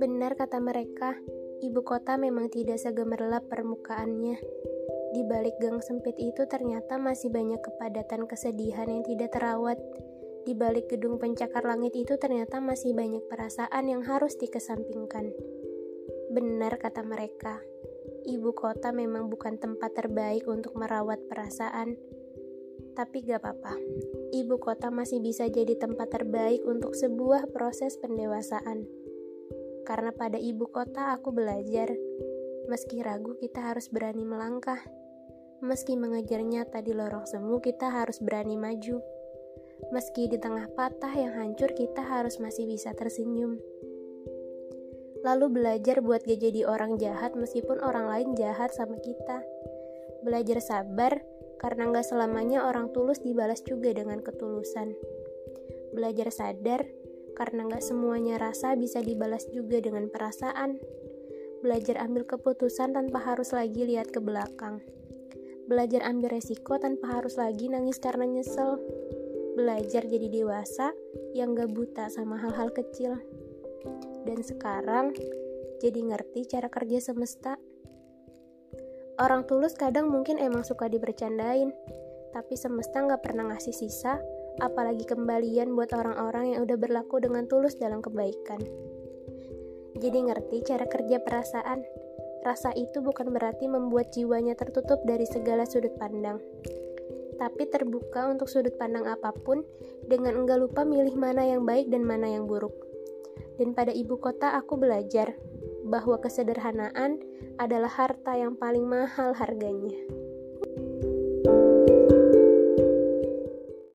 Benar kata mereka, ibu kota memang tidak segemerlap permukaannya. Di balik gang sempit itu ternyata masih banyak kepadatan kesedihan yang tidak terawat. Di balik gedung pencakar langit itu ternyata masih banyak perasaan yang harus dikesampingkan. Benar kata mereka, ibu kota memang bukan tempat terbaik untuk merawat perasaan. Tapi gak apa-apa, ibu kota masih bisa jadi tempat terbaik untuk sebuah proses pendewasaan. Karena pada ibu kota aku belajar, meski ragu kita harus berani melangkah. Meski mengejar nyata di lorong semu, kita harus berani maju. Meski di tengah patah yang hancur, kita harus masih bisa tersenyum. Lalu belajar buat gak jadi orang jahat meskipun orang lain jahat sama kita. Belajar sabar karena gak selamanya orang tulus dibalas juga dengan ketulusan. Belajar sadar karena gak semuanya rasa bisa dibalas juga dengan perasaan. Belajar ambil keputusan tanpa harus lagi lihat ke belakang. Belajar ambil resiko tanpa harus lagi nangis karena nyesel belajar jadi dewasa yang gak buta sama hal-hal kecil. Dan sekarang jadi ngerti cara kerja semesta. Orang tulus kadang mungkin emang suka dibercandain, tapi semesta gak pernah ngasih sisa, apalagi kembalian buat orang-orang yang udah berlaku dengan tulus dalam kebaikan. Jadi ngerti cara kerja perasaan. Rasa itu bukan berarti membuat jiwanya tertutup dari segala sudut pandang tapi terbuka untuk sudut pandang apa pun dengan enggak lupa milih mana yang baik dan mana yang buruk. Dan pada ibu kota aku belajar bahwa kesederhanaan adalah harta yang paling mahal harganya.